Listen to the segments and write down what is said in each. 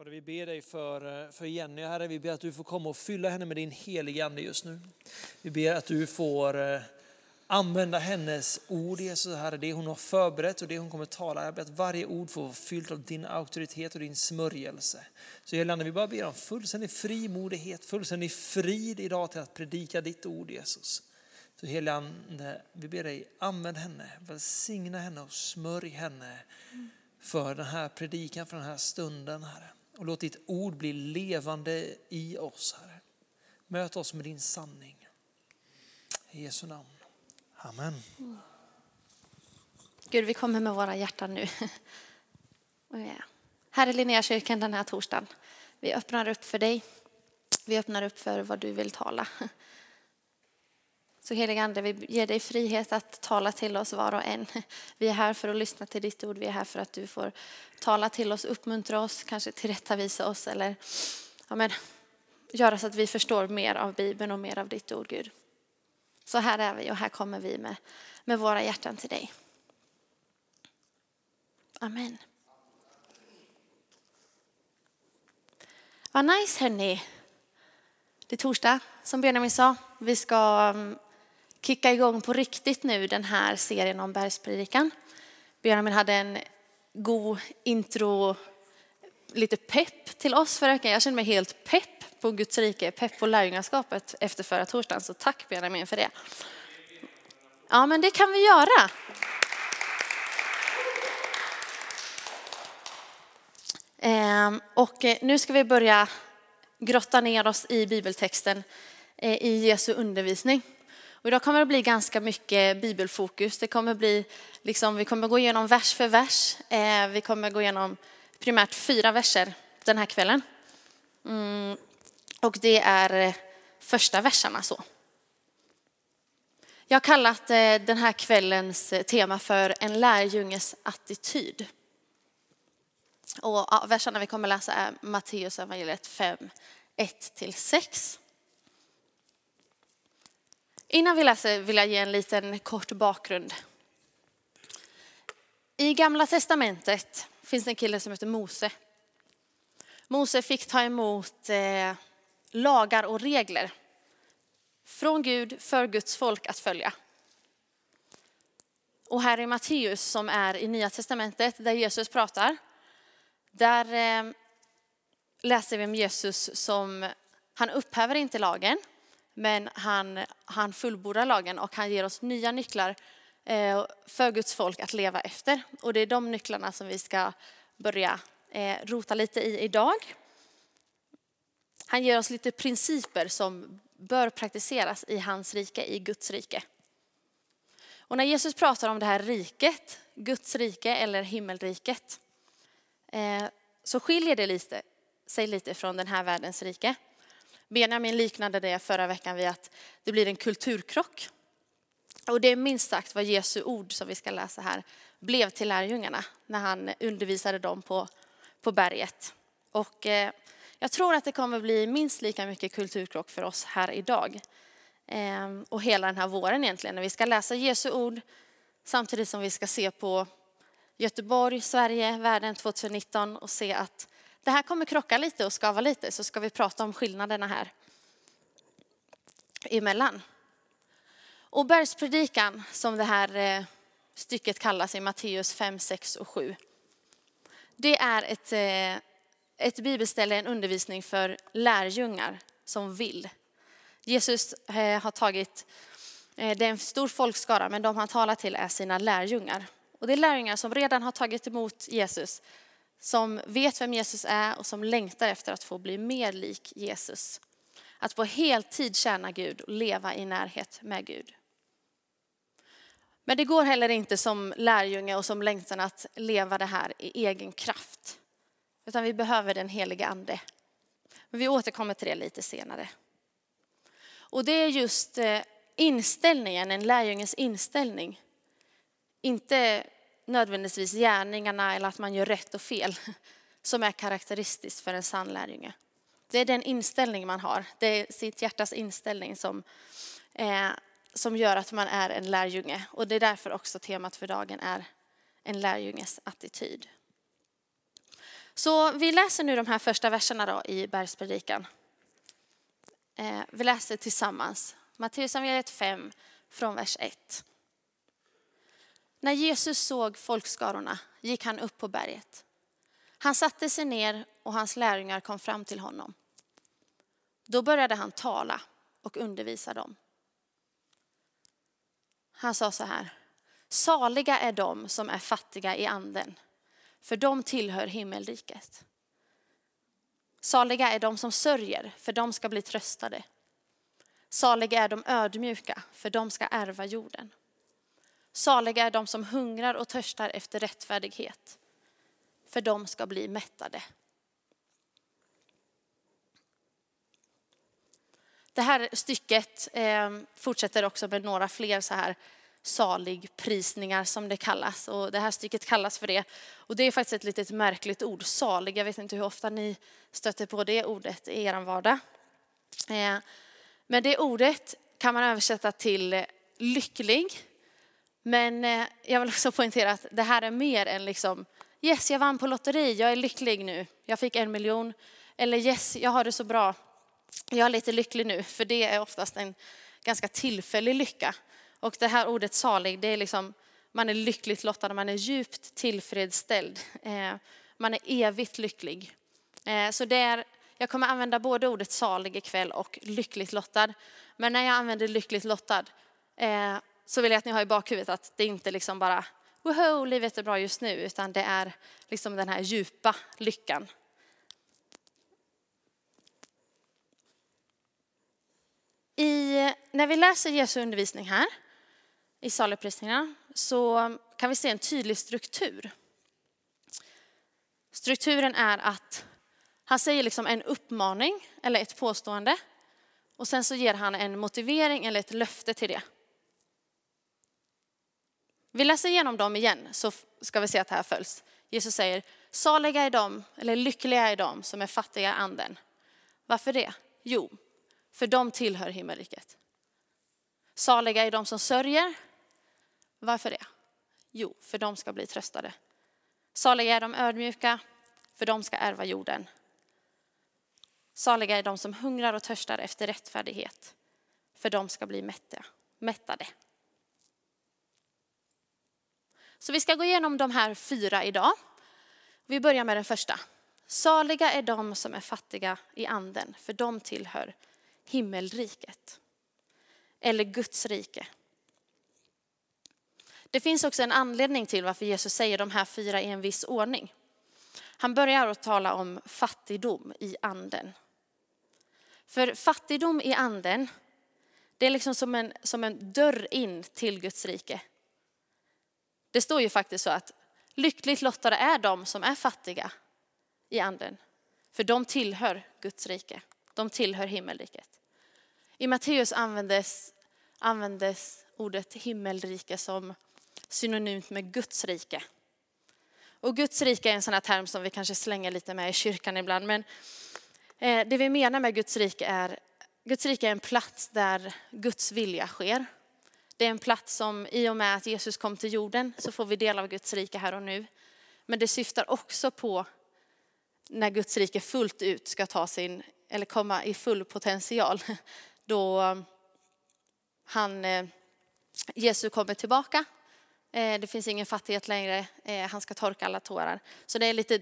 Fader, vi ber dig för, eh, för Jenny, Herre. Vi ber att du får komma och fylla henne med din heliga Ande just nu. Vi ber att du får eh, använda hennes ord, Jesus, Herre, det hon har förberett och det hon kommer tala. Jag ber att varje ord får vara fyllt av din auktoritet och din smörjelse. Så Helige Ande, vi bara ber om fullständig frimodighet, fullständig frid idag till att predika ditt ord, Jesus. Så Helige Ande, vi ber dig, använd henne, välsigna henne och smörj henne för den här predikan, för den här stunden, Herre. Och låt ditt ord bli levande i oss, Herre. Möt oss med din sanning. I Jesu namn. Amen. Mm. Gud, vi kommer med våra hjärtan nu. Oh, här i Linnéakyrkan den här torsdagen. Vi öppnar upp för dig. Vi öppnar upp för vad du vill tala. Så heliga Ande, vi ger dig frihet att tala till oss var och en. Vi är här för att lyssna till ditt ord. Vi är här för att du får tala till oss, uppmuntra oss, kanske tillrättavisa oss eller ja, men, göra så att vi förstår mer av Bibeln och mer av ditt ord, Gud. Så här är vi och här kommer vi med, med våra hjärtan till dig. Amen. Vad nice hörni. Det är torsdag som Benjamin sa. Vi ska mm, kicka igång på riktigt nu den här serien om bergspredikan. Benjamin hade en god intro, lite pepp till oss förra veckan. Jag känner mig helt pepp på Guds rike, pepp på lärjungaskapet efter förra torsdagen. Så tack Benjamin för det. Ja, men det kan vi göra. Ehm, och eh, nu ska vi börja grotta ner oss i bibeltexten eh, i Jesu undervisning. Och idag kommer det bli ganska mycket bibelfokus. Det kommer bli, liksom, vi kommer gå igenom vers för vers. Eh, vi kommer gå igenom primärt fyra verser den här kvällen. Mm. Och det är eh, första verserna så. Jag har kallat eh, den här kvällens eh, tema för en lärjunges attityd. Och ja, verserna vi kommer läsa är Matteus evangeliet 5, 1-6. Innan vi läser vill jag ge en liten kort bakgrund. I Gamla Testamentet finns det en kille som heter Mose. Mose fick ta emot eh, lagar och regler från Gud för Guds folk att följa. Och här i Matteus som är i Nya Testamentet där Jesus pratar, där eh, läser vi om Jesus som, han upphäver inte lagen, men han, han fullbordar lagen och han ger oss nya nycklar eh, för Guds folk att leva efter. Och det är de nycklarna som vi ska börja eh, rota lite i idag. Han ger oss lite principer som bör praktiseras i hans rike, i Guds rike. Och när Jesus pratar om det här riket, Guds rike eller himmelriket, eh, så skiljer det lite, sig lite från den här världens rike. Benjamin liknade det förra veckan vid att det blir en kulturkrock. Och det är minst sagt vad Jesu ord som vi ska läsa här blev till lärjungarna när han undervisade dem på, på berget. Och eh, jag tror att det kommer bli minst lika mycket kulturkrock för oss här idag. Eh, och hela den här våren egentligen när vi ska läsa Jesu ord samtidigt som vi ska se på Göteborg, Sverige, världen 2019 och se att det här kommer krocka lite och skava lite så ska vi prata om skillnaderna här emellan. Och bergspredikan som det här eh, stycket kallas i Matteus 5, 6 och 7. Det är ett, eh, ett bibelställe, en undervisning för lärjungar som vill. Jesus eh, har tagit, det är en stor folkskara, men de han talar till är sina lärjungar. Och det är lärjungar som redan har tagit emot Jesus, som vet vem Jesus är och som längtar efter att få bli mer lik Jesus. Att på heltid tjäna Gud och leva i närhet med Gud. Men det går heller inte som lärjunge och som längtan att leva det här i egen kraft. Utan vi behöver den heliga ande. Men vi återkommer till det lite senare. Och det är just eh, inställningen, en lärjunges inställning. Inte nödvändigtvis gärningarna eller att man gör rätt och fel som är karaktäristiskt för en sann lärjunge. Det är den inställning man har, det är sitt hjärtas inställning som, eh, som gör att man är en lärjunge. Och det är därför också temat för dagen är en lärjunges attityd. Så vi läser nu de här första verserna då i Bergspredikan. Eh, vi läser tillsammans Matteus 5 från vers 1. När Jesus såg folkskarorna gick han upp på berget. Han satte sig ner och hans lärjungar kom fram till honom. Då började han tala och undervisa dem. Han sa så här. Saliga är de som är fattiga i anden, för de tillhör himmelriket. Saliga är de som sörjer, för de ska bli tröstade. Saliga är de ödmjuka, för de ska ärva jorden. Saliga är de som hungrar och törstar efter rättfärdighet, för de ska bli mättade. Det här stycket eh, fortsätter också med några fler så här saligprisningar som det kallas. Och det här stycket kallas för det. Och det är faktiskt ett litet märkligt ord, salig. Jag vet inte hur ofta ni stöter på det ordet i er vardag. Eh, men det ordet kan man översätta till lycklig. Men eh, jag vill också poängtera att det här är mer än liksom, yes jag vann på lotteri, jag är lycklig nu, jag fick en miljon. Eller yes, jag har det så bra, jag är lite lycklig nu. För det är oftast en ganska tillfällig lycka. Och det här ordet salig, det är liksom, man är lyckligt lottad, man är djupt tillfredsställd. Eh, man är evigt lycklig. Eh, så det är, jag kommer använda både ordet salig ikväll och lyckligt lottad. Men när jag använder lyckligt lottad så vill jag att ni har i bakhuvudet att det inte liksom bara, woho, livet är bra just nu, utan det är liksom den här djupa lyckan. I, när vi läser Jesu undervisning här, i saligprisningarna, så kan vi se en tydlig struktur. Strukturen är att han säger liksom en uppmaning eller ett påstående och sen så ger han en motivering eller ett löfte till det. Vi läser igenom dem igen så ska vi se att det här följs. Jesus säger, saliga är de, eller lyckliga är de som är fattiga i anden. Varför det? Jo, för de tillhör himmelriket. Saliga är de som sörjer. Varför det? Jo, för de ska bli tröstade. Saliga är de ödmjuka, för de ska ärva jorden. Saliga är de som hungrar och törstar efter rättfärdighet, för de ska bli mättade. Så vi ska gå igenom de här fyra idag. Vi börjar med den första. Saliga är de som är fattiga i anden, för de tillhör himmelriket. Eller Guds rike. Det finns också en anledning till varför Jesus säger de här fyra i en viss ordning. Han börjar att tala om fattigdom i anden. För fattigdom i anden, det är liksom som en, som en dörr in till Guds rike. Det står ju faktiskt så att lyckligt lottade är de som är fattiga i anden. För de tillhör Guds rike. De tillhör himmelriket. I Matteus användes, användes ordet himmelrike som synonymt med Guds rike. Och Guds rike är en sån här term som vi kanske slänger lite med i kyrkan ibland. Men eh, det vi menar med Guds rike är, Guds rike är en plats där Guds vilja sker. Det är en plats som i och med att Jesus kom till jorden så får vi del av Guds rike här och nu. Men det syftar också på när Guds rike fullt ut ska ta sin, eller komma i full potential då eh, han, eh, Jesus kommer tillbaka. Eh, det finns ingen fattighet längre, han ska torka alla tårar. Så det är lite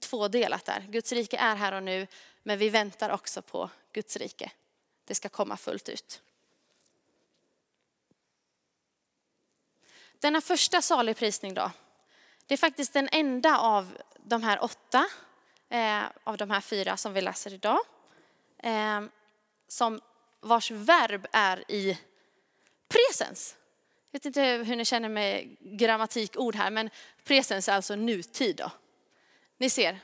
tvådelat där. Guds rike är här och nu, men vi väntar också på Guds rike. Det ska komma fullt ut. Denna första saligprisning då, det är faktiskt den enda av de här åtta, eh, av de här fyra som vi läser idag, eh, som vars verb är i presens. Jag vet inte hur ni känner med grammatikord här, men presens är alltså nutid. Då. Ni ser,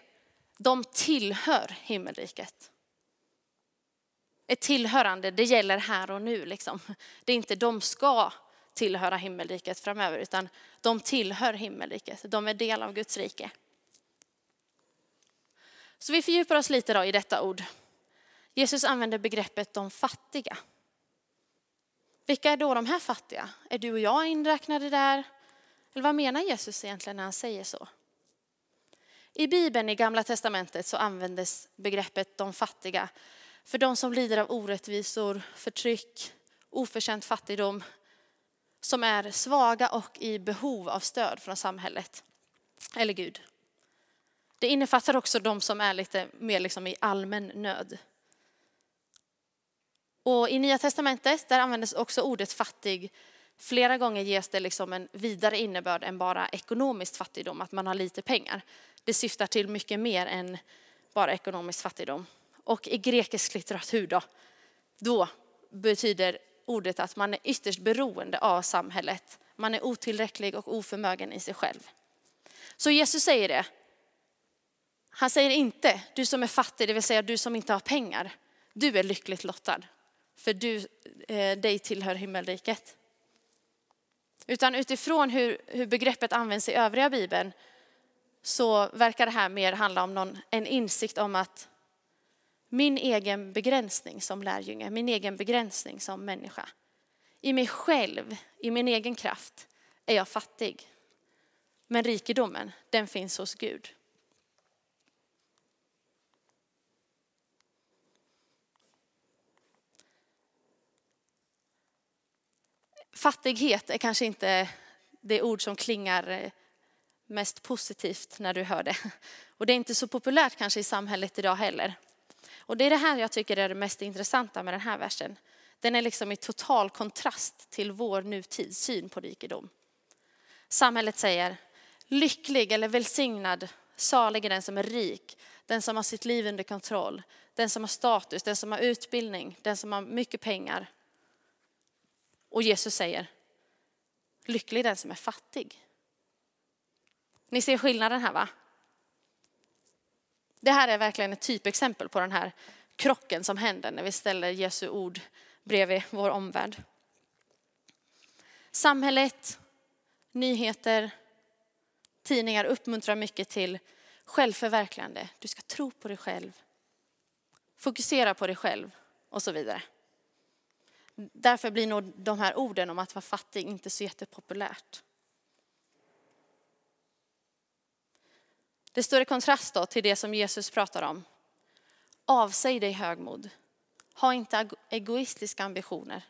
de tillhör himmelriket. Ett tillhörande, det gäller här och nu. Liksom. Det är inte de ska tillhöra himmelriket framöver, utan de tillhör himmelriket. De är del av Guds rike. Så vi fördjupar oss lite då i detta ord. Jesus använder begreppet de fattiga. Vilka är då de här fattiga? Är du och jag inräknade där? Eller vad menar Jesus egentligen när han säger så? I Bibeln i Gamla Testamentet så användes begreppet de fattiga för de som lider av orättvisor, förtryck, oförtjänt fattigdom, som är svaga och i behov av stöd från samhället eller Gud. Det innefattar också de som är lite mer liksom i allmän nöd. Och i Nya Testamentet där användes också ordet fattig. Flera gånger ges det liksom en vidare innebörd än bara ekonomisk fattigdom, att man har lite pengar. Det syftar till mycket mer än bara ekonomisk fattigdom. Och i grekisk litteratur då, då betyder ordet att man är ytterst beroende av samhället. Man är otillräcklig och oförmögen i sig själv. Så Jesus säger det. Han säger inte, du som är fattig, det vill säga du som inte har pengar, du är lyckligt lottad, för du, eh, dig tillhör himmelriket. Utan utifrån hur, hur begreppet används i övriga Bibeln så verkar det här mer handla om någon, en insikt om att min egen begränsning som lärjunge, min egen begränsning som människa. I mig själv, i min egen kraft, är jag fattig. Men rikedomen, den finns hos Gud. Fattighet är kanske inte det ord som klingar eh, mest positivt när du hör det. Och det är inte så populärt kanske i samhället idag heller. Och det är det här jag tycker är det mest intressanta med den här versen. Den är liksom i total kontrast till vår nutids syn på rikedom. Samhället säger, lycklig eller välsignad, salig är den som är rik, den som har sitt liv under kontroll, den som har status, den som har utbildning, den som har mycket pengar. Och Jesus säger, lycklig är den som är fattig. Ni ser skillnaden här va? Det här är verkligen ett typexempel på den här krocken som händer när vi ställer Jesu ord bredvid vår omvärld. Samhället, nyheter, tidningar uppmuntrar mycket till självförverkligande. Du ska tro på dig själv, fokusera på dig själv och så vidare. Därför blir nog de här orden om att vara fattig inte så jättepopulärt. Det står i kontrast då till det som Jesus pratar om. Avsäg dig högmod. Ha inte egoistiska ambitioner.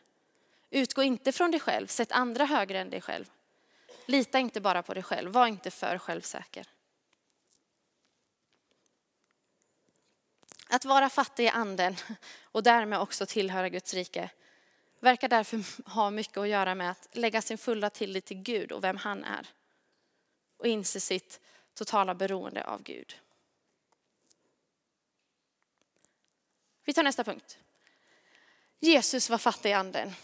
Utgå inte från dig själv, sätt andra högre än dig själv. Lita inte bara på dig själv, var inte för självsäker. Att vara fattig i anden och därmed också tillhöra Guds rike verkar därför ha mycket att göra med att lägga sin fulla tillit till Gud och vem han är. Och inse sitt totala beroende av Gud. Vi tar nästa punkt. Jesus var fattig i anden.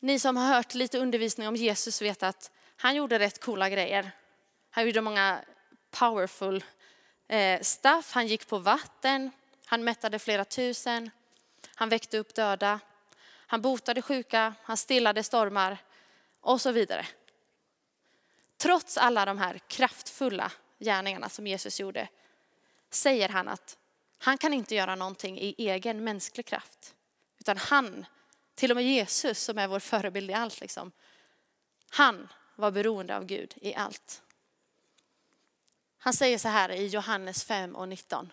Ni som har hört lite undervisning om Jesus vet att han gjorde rätt coola grejer. Han gjorde många powerful eh, stuff. Han gick på vatten, han mättade flera tusen, han väckte upp döda, han botade sjuka, han stillade stormar och så vidare. Trots alla de här kraftfulla gärningarna som Jesus gjorde säger han att han kan inte göra någonting i egen mänsklig kraft. Utan han, till och med Jesus som är vår förebild i allt, liksom, han var beroende av Gud i allt. Han säger så här i Johannes 5 och 19.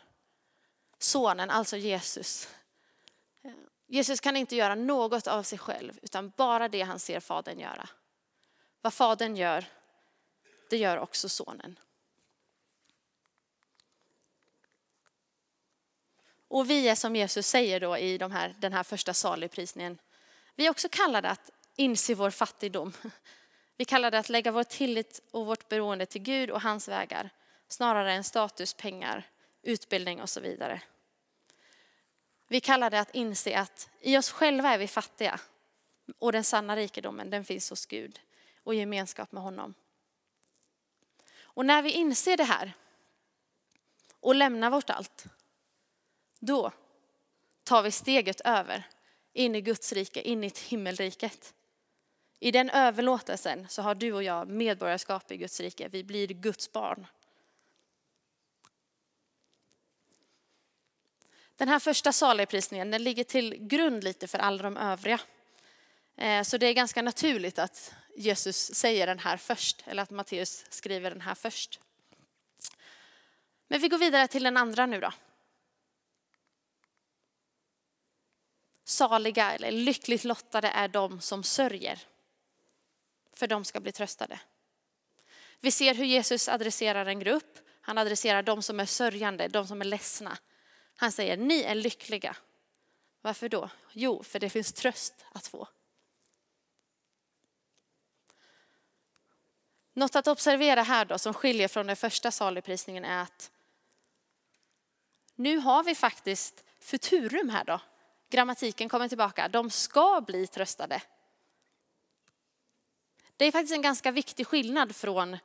Sonen, alltså Jesus. Jesus kan inte göra något av sig själv utan bara det han ser Fadern göra. Vad Fadern gör, det gör också sonen. Och vi är som Jesus säger då i de här, den här första saligprisningen, vi är också kallade att inse vår fattigdom. Vi kallar det att lägga vår tillit och vårt beroende till Gud och hans vägar, snarare än status, pengar, utbildning och så vidare. Vi kallar det att inse att i oss själva är vi fattiga och den sanna rikedomen den finns hos Gud och gemenskap med honom. Och när vi inser det här och lämnar vårt allt, då tar vi steget över in i Guds rike, in i himmelriket. I den överlåtelsen så har du och jag medborgarskap i Guds rike. Vi blir Guds barn. Den här första saligprisningen den ligger till grund lite för alla de övriga. Eh, så det är ganska naturligt att Jesus säger den här först, eller att Matteus skriver den här först. Men vi går vidare till den andra nu då. Saliga eller lyckligt lottade är de som sörjer, för de ska bli tröstade. Vi ser hur Jesus adresserar en grupp. Han adresserar de som är sörjande, de som är ledsna. Han säger, ni är lyckliga. Varför då? Jo, för det finns tröst att få. Något att observera här då som skiljer från den första saligprisningen är att nu har vi faktiskt futurum här då. Grammatiken kommer tillbaka. De ska bli tröstade. Det är faktiskt en ganska viktig skillnad från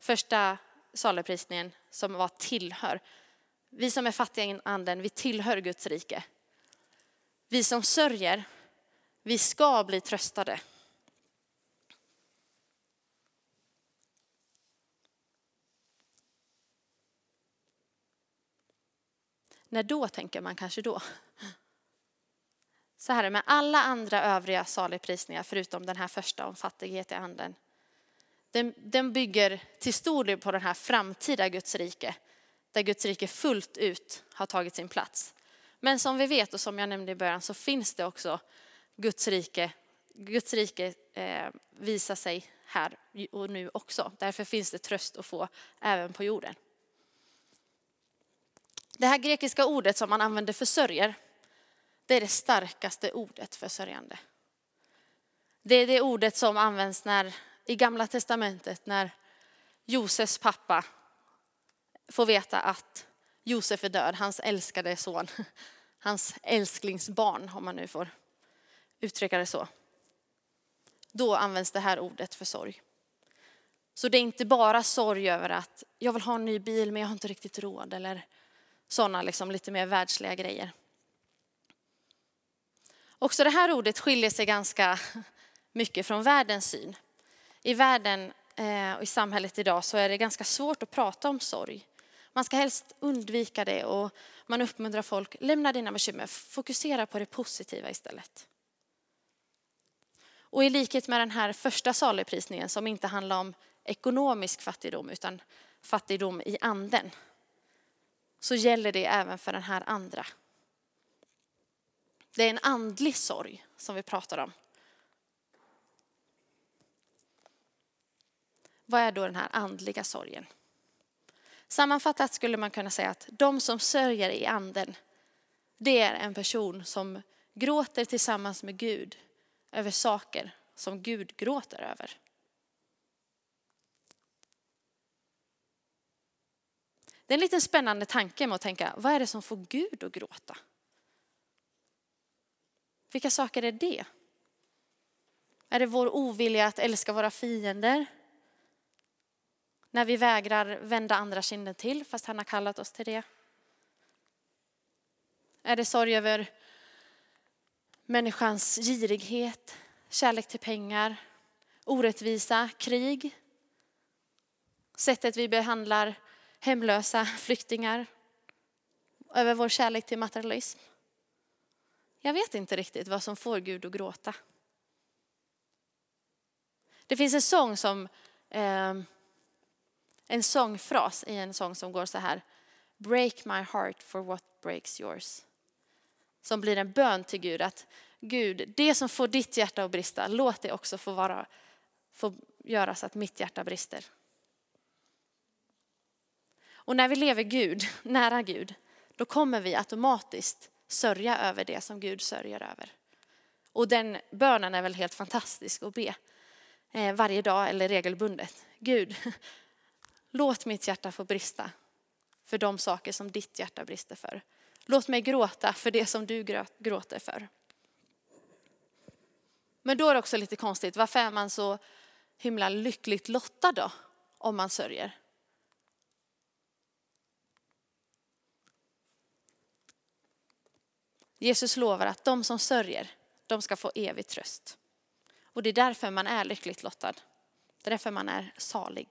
första saligprisningen som var tillhör. Vi som är fattiga i anden, vi tillhör Guds rike. Vi som sörjer, vi ska bli tröstade. När då tänker man kanske då? Så här är det med alla andra övriga saligprisningar förutom den här första om fattighet i anden. Den, den bygger till stor del på den här framtida Guds rike, där Guds rike fullt ut har tagit sin plats. Men som vi vet och som jag nämnde i början så finns det också Guds rike. Guds rike eh, visar sig här och nu också. Därför finns det tröst att få även på jorden. Det här grekiska ordet som man använder för sörjer, det är det starkaste ordet för sörjande. Det är det ordet som används när, i Gamla Testamentet när Josefs pappa får veta att Josef är död, hans älskade son, hans älsklingsbarn om man nu får uttrycka det så. Då används det här ordet för sorg. Så det är inte bara sorg över att jag vill ha en ny bil men jag har inte riktigt råd eller sådana liksom lite mer världsliga grejer. Också det här ordet skiljer sig ganska mycket från världens syn. I världen eh, och i samhället idag så är det ganska svårt att prata om sorg. Man ska helst undvika det och man uppmuntrar folk, lämna dina bekymmer, fokusera på det positiva istället. Och i likhet med den här första saluprisningen som inte handlar om ekonomisk fattigdom utan fattigdom i anden så gäller det även för den här andra. Det är en andlig sorg som vi pratar om. Vad är då den här andliga sorgen? Sammanfattat skulle man kunna säga att de som sörjer i anden, det är en person som gråter tillsammans med Gud över saker som Gud gråter över. Det är en liten spännande tanke med att tänka, vad är det som får Gud att gråta? Vilka saker är det? Är det vår ovilja att älska våra fiender? När vi vägrar vända andra kinden till fast han har kallat oss till det? Är det sorg över människans girighet, kärlek till pengar, orättvisa, krig? Sättet vi behandlar hemlösa, flyktingar, över vår kärlek till materialism. Jag vet inte riktigt vad som får Gud att gråta. Det finns en sång som, eh, en sångfras i en sång som går så här. Break my heart for what breaks yours. Som blir en bön till Gud att Gud, det som får ditt hjärta att brista, låt det också få, vara, få göra så att mitt hjärta brister. Och när vi lever Gud, nära Gud, då kommer vi automatiskt sörja över det som Gud sörjer över. Och den bönen är väl helt fantastisk att be eh, varje dag eller regelbundet. Gud, låt mitt hjärta få brista för de saker som ditt hjärta brister för. Låt mig gråta för det som du gråter för. Men då är det också lite konstigt, varför är man så himla lyckligt lottad då om man sörjer? Jesus lovar att de som sörjer, de ska få evig tröst. Och det är därför man är lyckligt lottad. Det är därför man är salig.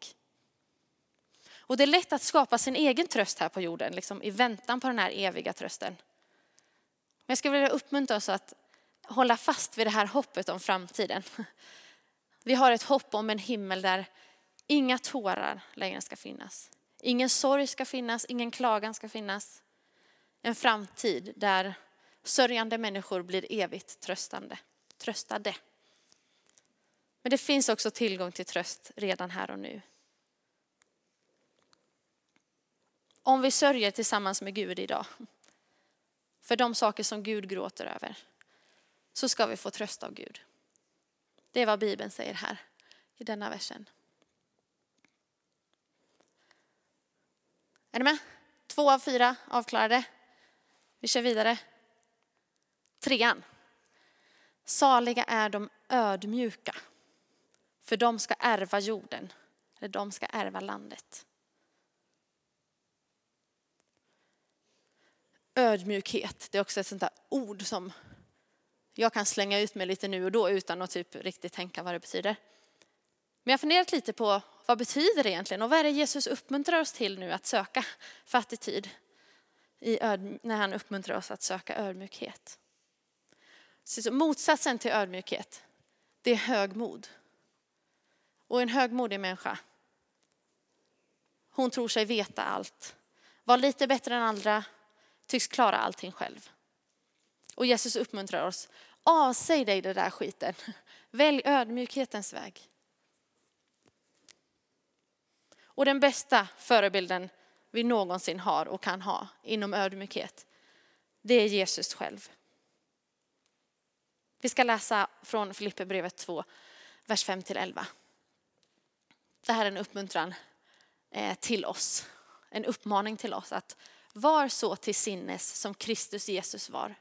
Och det är lätt att skapa sin egen tröst här på jorden, liksom i väntan på den här eviga trösten. Men jag skulle vilja uppmuntra oss att hålla fast vid det här hoppet om framtiden. Vi har ett hopp om en himmel där inga tårar längre ska finnas. Ingen sorg ska finnas, ingen klagan ska finnas. En framtid där sörjande människor blir evigt tröstande, tröstade. Men det finns också tillgång till tröst redan här och nu. Om vi sörjer tillsammans med Gud idag, för de saker som Gud gråter över, så ska vi få tröst av Gud. Det är vad Bibeln säger här i denna versen. Är ni med? Två av fyra avklarade. Vi kör vidare. Trean. Saliga är de ödmjuka, för de ska ärva jorden, eller de ska ärva landet. Ödmjukhet, det är också ett sånt där ord som jag kan slänga ut mig lite nu och då utan att typ riktigt tänka vad det betyder. Men jag har funderat lite på vad betyder det egentligen och vad är det Jesus uppmuntrar oss till nu att söka för attityd när han uppmuntrar oss att söka ödmjukhet. Så motsatsen till ödmjukhet, det är högmod. Och en högmodig människa, hon tror sig veta allt, var lite bättre än andra, tycks klara allting själv. Och Jesus uppmuntrar oss, avsäg dig det där skiten. Välj ödmjukhetens väg. Och den bästa förebilden vi någonsin har och kan ha inom ödmjukhet, det är Jesus själv. Vi ska läsa från Filipperbrevet 2, vers 5 11. Det här är en uppmuntran eh, till oss, en uppmaning till oss att var så till sinnes som Kristus Jesus var.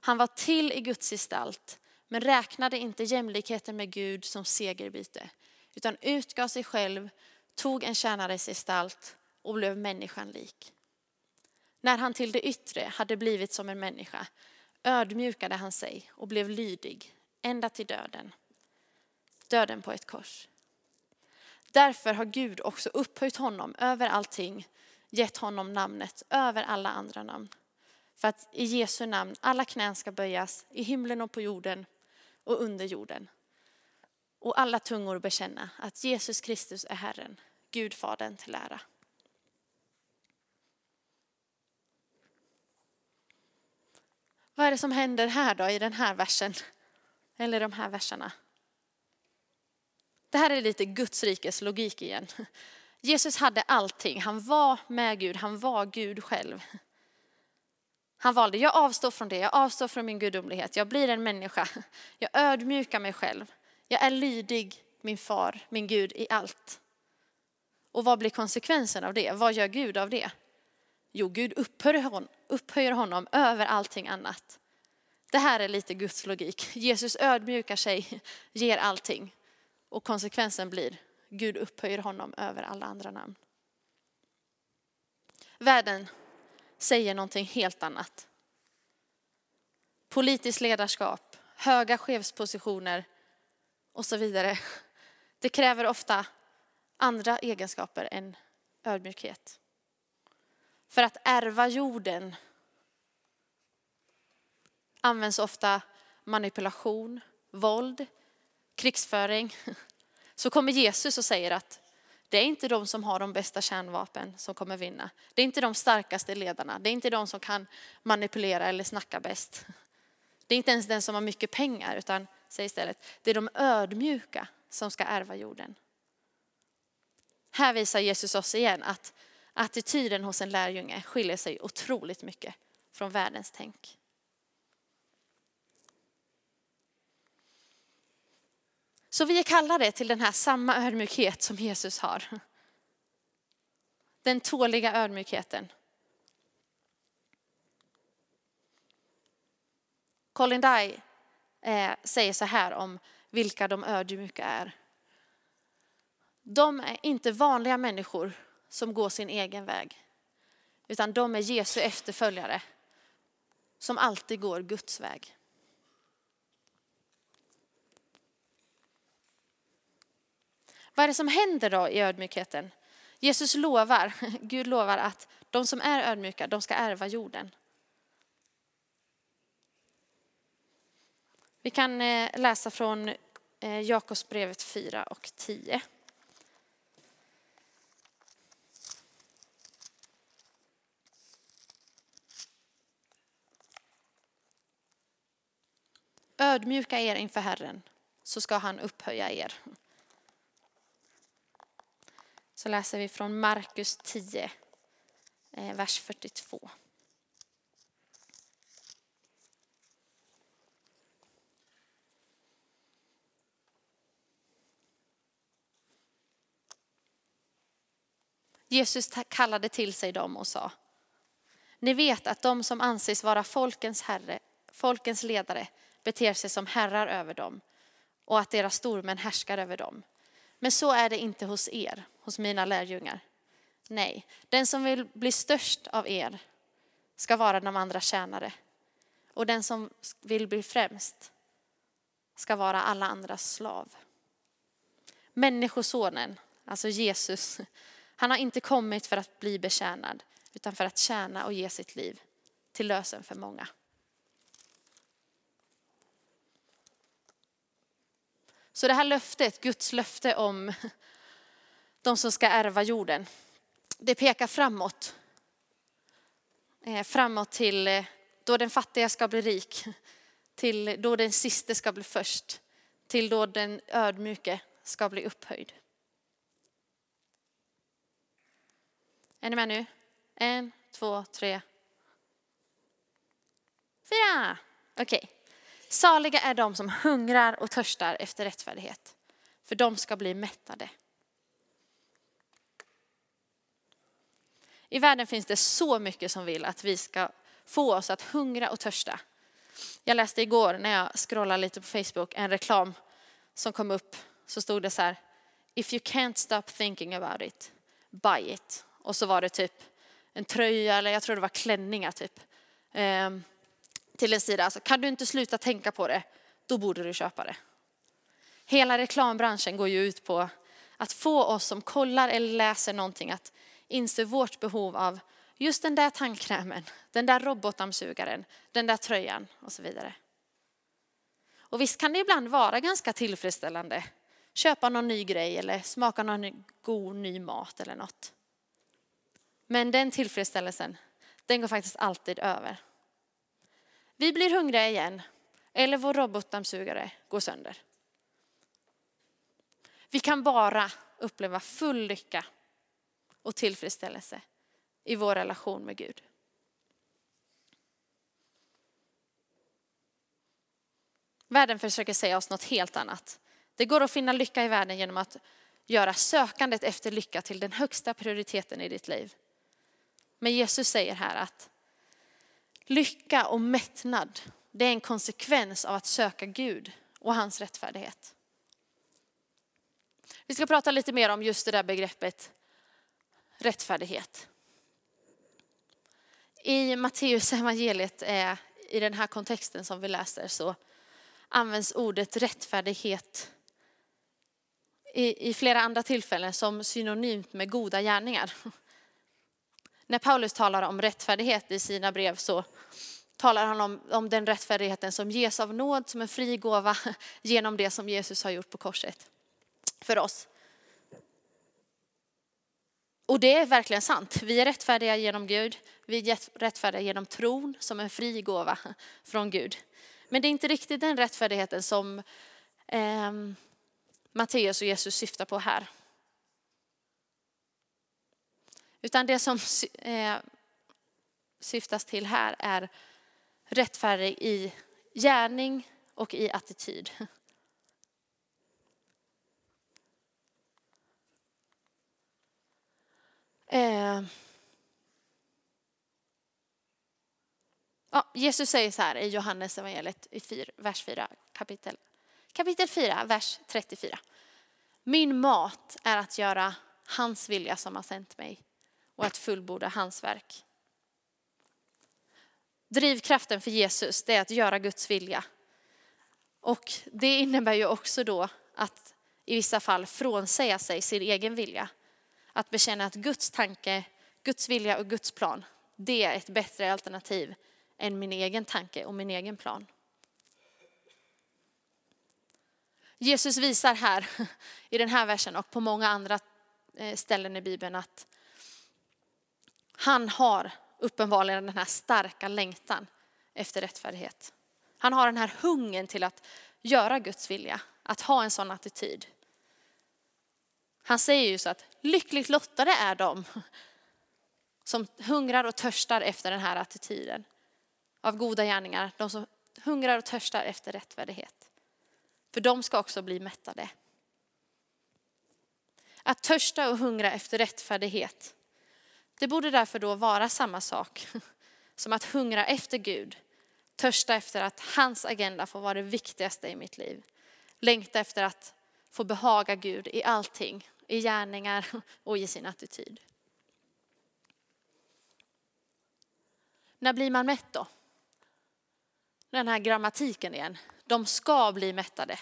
Han var till i Guds gestalt, men räknade inte jämlikheten med Gud som segerbyte, utan utgav sig själv, tog en tjänares gestalt och blev människan lik. När han till det yttre hade blivit som en människa ödmjukade han sig och blev lydig ända till döden. Döden på ett kors. Därför har Gud också upphöjt honom över allting, gett honom namnet över alla andra namn. För att i Jesu namn alla knän ska böjas i himlen och på jorden och under jorden. Och alla tungor bekänna att Jesus Kristus är Herren, Gud Fadern till ära. Vad är det som händer här då i den här versen? Eller de här verserna? Det här är lite Guds rikes logik igen. Jesus hade allting, han var med Gud, han var Gud själv. Han valde, jag avstår från det, jag avstår från min gudomlighet, jag blir en människa. Jag ödmjukar mig själv. Jag är lydig min far, min Gud i allt. Och vad blir konsekvensen av det? Vad gör Gud av det? Jo, Gud upphöjer honom, upphöjer honom över allting annat. Det här är lite Guds logik. Jesus ödmjukar sig, ger allting. Och konsekvensen blir, Gud upphöjer honom över alla andra namn. Världen säger någonting helt annat. Politiskt ledarskap, höga chefspositioner och så vidare. Det kräver ofta andra egenskaper än ödmjukhet. För att ärva jorden används ofta manipulation, våld, krigsföring. Så kommer Jesus och säger att det är inte de som har de bästa kärnvapen som kommer vinna. Det är inte de starkaste ledarna. Det är inte de som kan manipulera eller snacka bäst. Det är inte ens den som har mycket pengar utan säg istället, det är de ödmjuka som ska ärva jorden. Här visar Jesus oss igen att attityden hos en lärjunge skiljer sig otroligt mycket från världens tänk. Så vi är kallade till den här samma ödmjukhet som Jesus har. Den tåliga ödmjukheten. Colin Dye eh, säger så här om vilka de ödmjuka är. De är inte vanliga människor som går sin egen väg. Utan de är Jesu efterföljare som alltid går Guds väg. Vad är det som händer då i ödmjukheten? Jesus lovar, Gud lovar att de som är ödmjuka, de ska ärva jorden. Vi kan eh, läsa från eh, Jakobsbrevet 4 och 10. Ödmjuka er inför Herren så ska han upphöja er. Så läser vi från Markus 10, eh, vers 42. Jesus kallade till sig dem och sa, ni vet att de som anses vara folkens herre, folkens ledare beter sig som herrar över dem och att deras stormän härskar över dem. Men så är det inte hos er, hos mina lärjungar. Nej, den som vill bli störst av er ska vara de andra tjänare. Och den som vill bli främst ska vara alla andras slav. Människosonen, alltså Jesus, han har inte kommit för att bli betjänad utan för att tjäna och ge sitt liv till lösen för många. Så det här löftet, Guds löfte om de som ska ärva jorden, det pekar framåt. Eh, framåt till eh, då den fattiga ska bli rik, till då den siste ska bli först, till då den ödmjuke ska bli upphöjd. Är ni med nu? En, två, tre, fyra. Okej. Okay. Saliga är de som hungrar och törstar efter rättfärdighet, för de ska bli mättade. I världen finns det så mycket som vill att vi ska få oss att hungra och törsta. Jag läste igår när jag scrollade lite på Facebook en reklam som kom upp. Så stod det så här, if you can't stop thinking about it, buy it. Och så var det typ en tröja eller jag tror det var klänningar typ. Ehm, till en sida, alltså, kan du inte sluta tänka på det, då borde du köpa det. Hela reklambranschen går ju ut på att få oss som kollar eller läser någonting att inse vårt behov av just den där tandkrämen, den där robotdammsugaren, den där tröjan och så vidare. Och visst kan det ibland vara ganska tillfredsställande. Köpa någon ny grej eller smaka någon god ny mat eller något. Men den tillfredsställelsen, den går faktiskt alltid över. Vi blir hungriga igen eller vår robotdammsugare går sönder. Vi kan bara uppleva full lycka och tillfredsställelse i vår relation med Gud. Världen försöker säga oss något helt annat. Det går att finna lycka i världen genom att göra sökandet efter lycka till den högsta prioriteten i ditt liv. Men Jesus säger här att lycka och mättnad, det är en konsekvens av att söka Gud och hans rättfärdighet. Vi ska prata lite mer om just det där begreppet rättfärdighet. I Matteus evangeliet, eh, i den här kontexten som vi läser, så används ordet rättfärdighet i, i flera andra tillfällen som synonymt med goda gärningar. När Paulus talar om rättfärdighet i sina brev så talar han om, om den rättfärdigheten som ges av nåd som en fri gåva genom det som Jesus har gjort på korset för oss. Och det är verkligen sant. Vi är rättfärdiga genom Gud. Vi är rättfärdiga genom tron som en fri gåva från Gud. Men det är inte riktigt den rättfärdigheten som eh, Matteus och Jesus syftar på här. Utan det som eh, syftas till här är rättfärdig i gärning och i attityd. Eh. Ja, Jesus säger så här i Johannes evangeliet i vers 4, kapitel, kapitel 4, vers 34. Min mat är att göra hans vilja som har sänt mig och att fullborda hans verk. Drivkraften för Jesus det är att göra Guds vilja. Och det innebär ju också då att i vissa fall frånsäga sig sin egen vilja. Att bekänna att Guds tanke, Guds vilja och Guds plan, det är ett bättre alternativ än min egen tanke och min egen plan. Jesus visar här i den här versen och på många andra eh, ställen i Bibeln att han har uppenbarligen den här starka längtan efter rättfärdighet. Han har den här hungern till att göra Guds vilja, att ha en sån attityd. Han säger ju så att lyckligt lottade är de som hungrar och törstar efter den här attityden av goda gärningar. De som hungrar och törstar efter rättfärdighet. För de ska också bli mättade. Att törsta och hungra efter rättfärdighet, det borde därför då vara samma sak som att hungra efter Gud, törsta efter att hans agenda får vara det viktigaste i mitt liv. Längta efter att få behaga Gud i allting, i gärningar och i sin attityd. När blir man mätt då? Den här grammatiken igen. De ska bli mättade.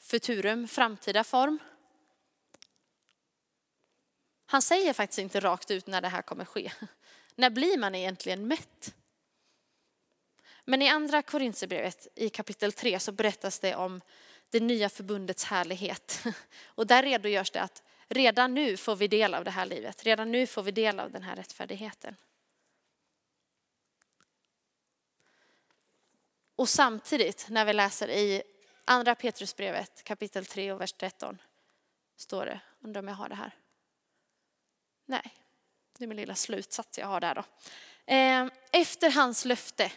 Futurum, framtida form. Han säger faktiskt inte rakt ut när det här kommer ske. När blir man egentligen mätt? Men i andra Korinthierbrevet i kapitel 3 så berättas det om det nya förbundets härlighet. Och där redogörs det att redan nu får vi del av det här livet. Redan nu får vi del av den här rättfärdigheten. Och samtidigt när vi läser i andra Petrusbrevet kapitel 3 och vers 13 står det, undrar om jag har det här. Nej, det är min lilla slutsats jag har där då. Ehm, efter hans löfte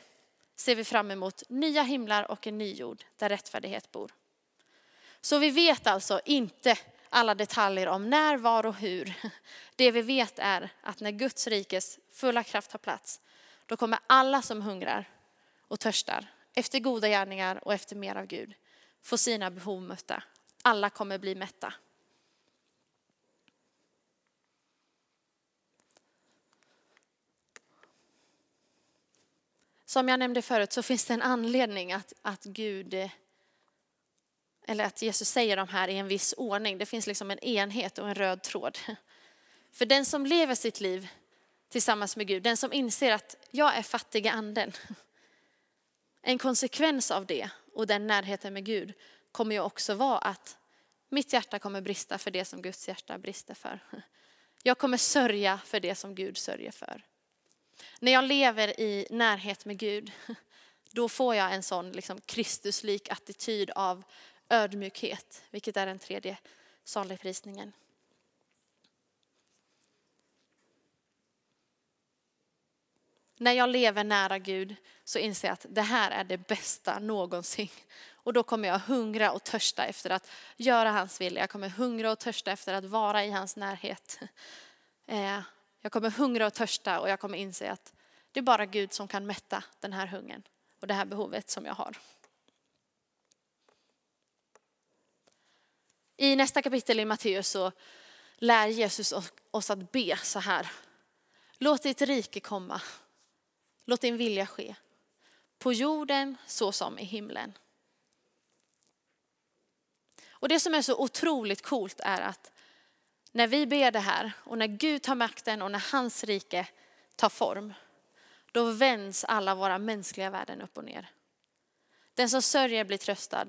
ser vi fram emot nya himlar och en ny jord där rättfärdighet bor. Så vi vet alltså inte alla detaljer om när, var och hur. Det vi vet är att när Guds rikes fulla kraft har plats, då kommer alla som hungrar och törstar efter goda gärningar och efter mer av Gud få sina behov mötta. Alla kommer bli mätta. Som jag nämnde förut så finns det en anledning att, att Gud, eller att Jesus säger de här i en viss ordning. Det finns liksom en enhet och en röd tråd. För den som lever sitt liv tillsammans med Gud, den som inser att jag är fattig i anden. En konsekvens av det och den närheten med Gud kommer ju också vara att mitt hjärta kommer brista för det som Guds hjärta brister för. Jag kommer sörja för det som Gud sörjer för. När jag lever i närhet med Gud, då får jag en sån liksom Kristuslik attityd av ödmjukhet, vilket är den tredje saligprisningen. När jag lever nära Gud så inser jag att det här är det bästa någonsin. Och då kommer jag hungra och törsta efter att göra hans vilja. Jag kommer hungra och törsta efter att vara i hans närhet. Eh, jag kommer hungra och törsta och jag kommer inse att det är bara Gud som kan mätta den här hungern och det här behovet som jag har. I nästa kapitel i Matteus så lär Jesus oss att be så här. Låt ditt rike komma. Låt din vilja ske. På jorden så som i himlen. Och det som är så otroligt coolt är att när vi ber det här och när Gud tar makten och när hans rike tar form, då vänds alla våra mänskliga värden upp och ner. Den som sörjer blir tröstad,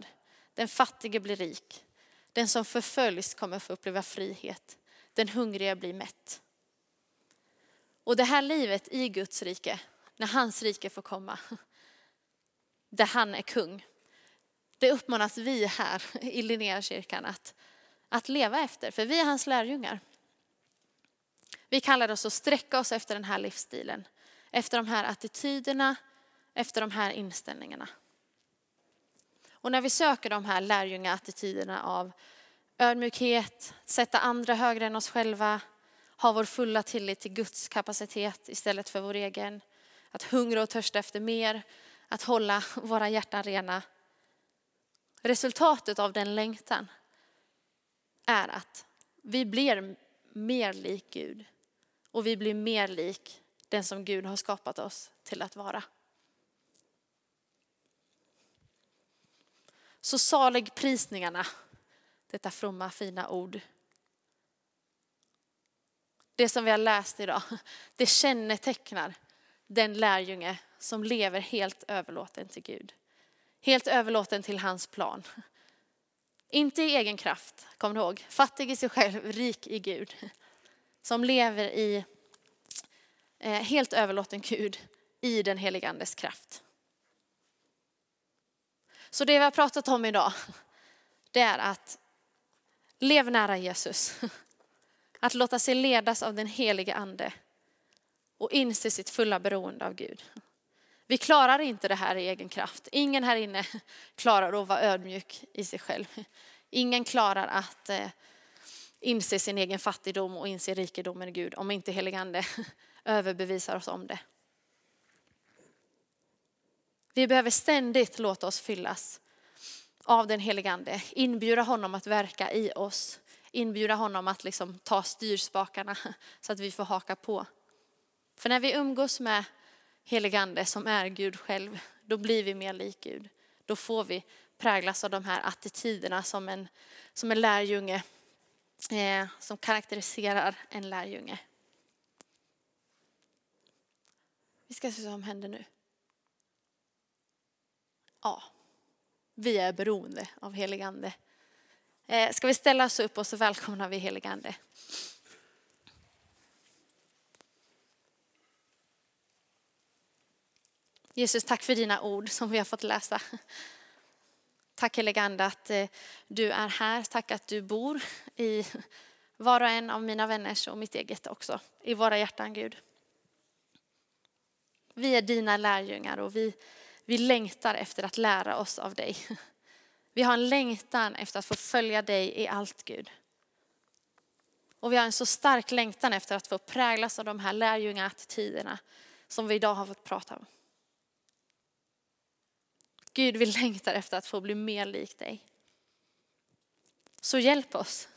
den fattige blir rik, den som förföljs kommer få uppleva frihet, den hungriga blir mätt. Och det här livet i Guds rike, när hans rike får komma, där han är kung, det uppmanas vi här i Linnéakyrkan att att leva efter, för vi är hans lärjungar. Vi kallar oss att sträcka oss efter den här livsstilen, efter de här attityderna, efter de här inställningarna. Och när vi söker de här lärjungaattityderna av ödmjukhet, sätta andra högre än oss själva, ha vår fulla tillit till Guds kapacitet istället för vår egen, att hungra och törsta efter mer, att hålla våra hjärtan rena. Resultatet av den längtan är att vi blir mer lik Gud och vi blir mer lik den som Gud har skapat oss till att vara. Så salig prisningarna, detta fromma fina ord. Det som vi har läst idag, det kännetecknar den lärjunge som lever helt överlåten till Gud. Helt överlåten till hans plan. Inte i egen kraft, kom ihåg. Fattig i sig själv, rik i Gud. Som lever i eh, helt överlåten Gud i den helige Andes kraft. Så det vi har pratat om idag, det är att leva nära Jesus. Att låta sig ledas av den helige ande och inse sitt fulla beroende av Gud. Vi klarar inte det här i egen kraft. Ingen här inne klarar att vara ödmjuk i sig själv. Ingen klarar att eh, inse sin egen fattigdom och inse rikedomen i Gud om inte heligande överbevisar oss om det. Vi behöver ständigt låta oss fyllas av den helige Ande, inbjuda honom att verka i oss, inbjuda honom att liksom ta styrspakarna så att vi får haka på. För när vi umgås med heligande som är Gud själv, då blir vi mer lik Gud. Då får vi präglas av de här attityderna som en, som en lärjunge, eh, som karaktäriserar en lärjunge. Vi ska se vad som händer nu. Ja, vi är beroende av heligande. Eh, ska vi ställa oss upp och så välkomnar vi heligande. Jesus, tack för dina ord som vi har fått läsa. Tack heligande att eh, du är här. Tack att du bor i var och en av mina vänners och mitt eget också. I våra hjärtan Gud. Vi är dina lärjungar och vi, vi längtar efter att lära oss av dig. Vi har en längtan efter att få följa dig i allt Gud. Och vi har en så stark längtan efter att få präglas av de här lärjungaattityderna som vi idag har fått prata om. Gud, vi längtar efter att få bli mer lik dig. Så hjälp oss.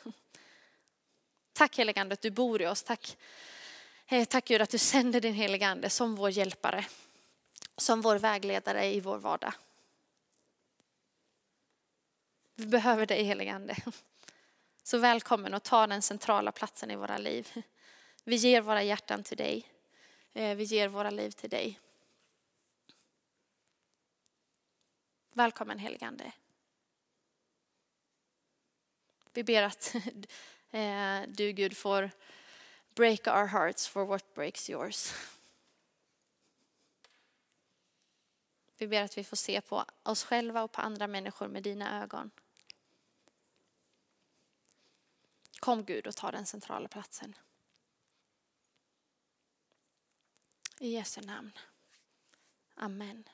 Tack heligande att du bor i oss. Tack, eh, tack Gud att du sänder din heligande som vår hjälpare. Som vår vägledare i vår vardag. Vi behöver dig heligande. Så välkommen och ta den centrala platsen i våra liv. Vi ger våra hjärtan till dig. Eh, vi ger våra liv till dig. Välkommen heligande. Vi ber att eh, du Gud får break our hearts for what breaks yours. Vi ber att vi får se på oss själva och på andra människor med dina ögon. Kom Gud och ta den centrala platsen. I Jesu namn. Amen.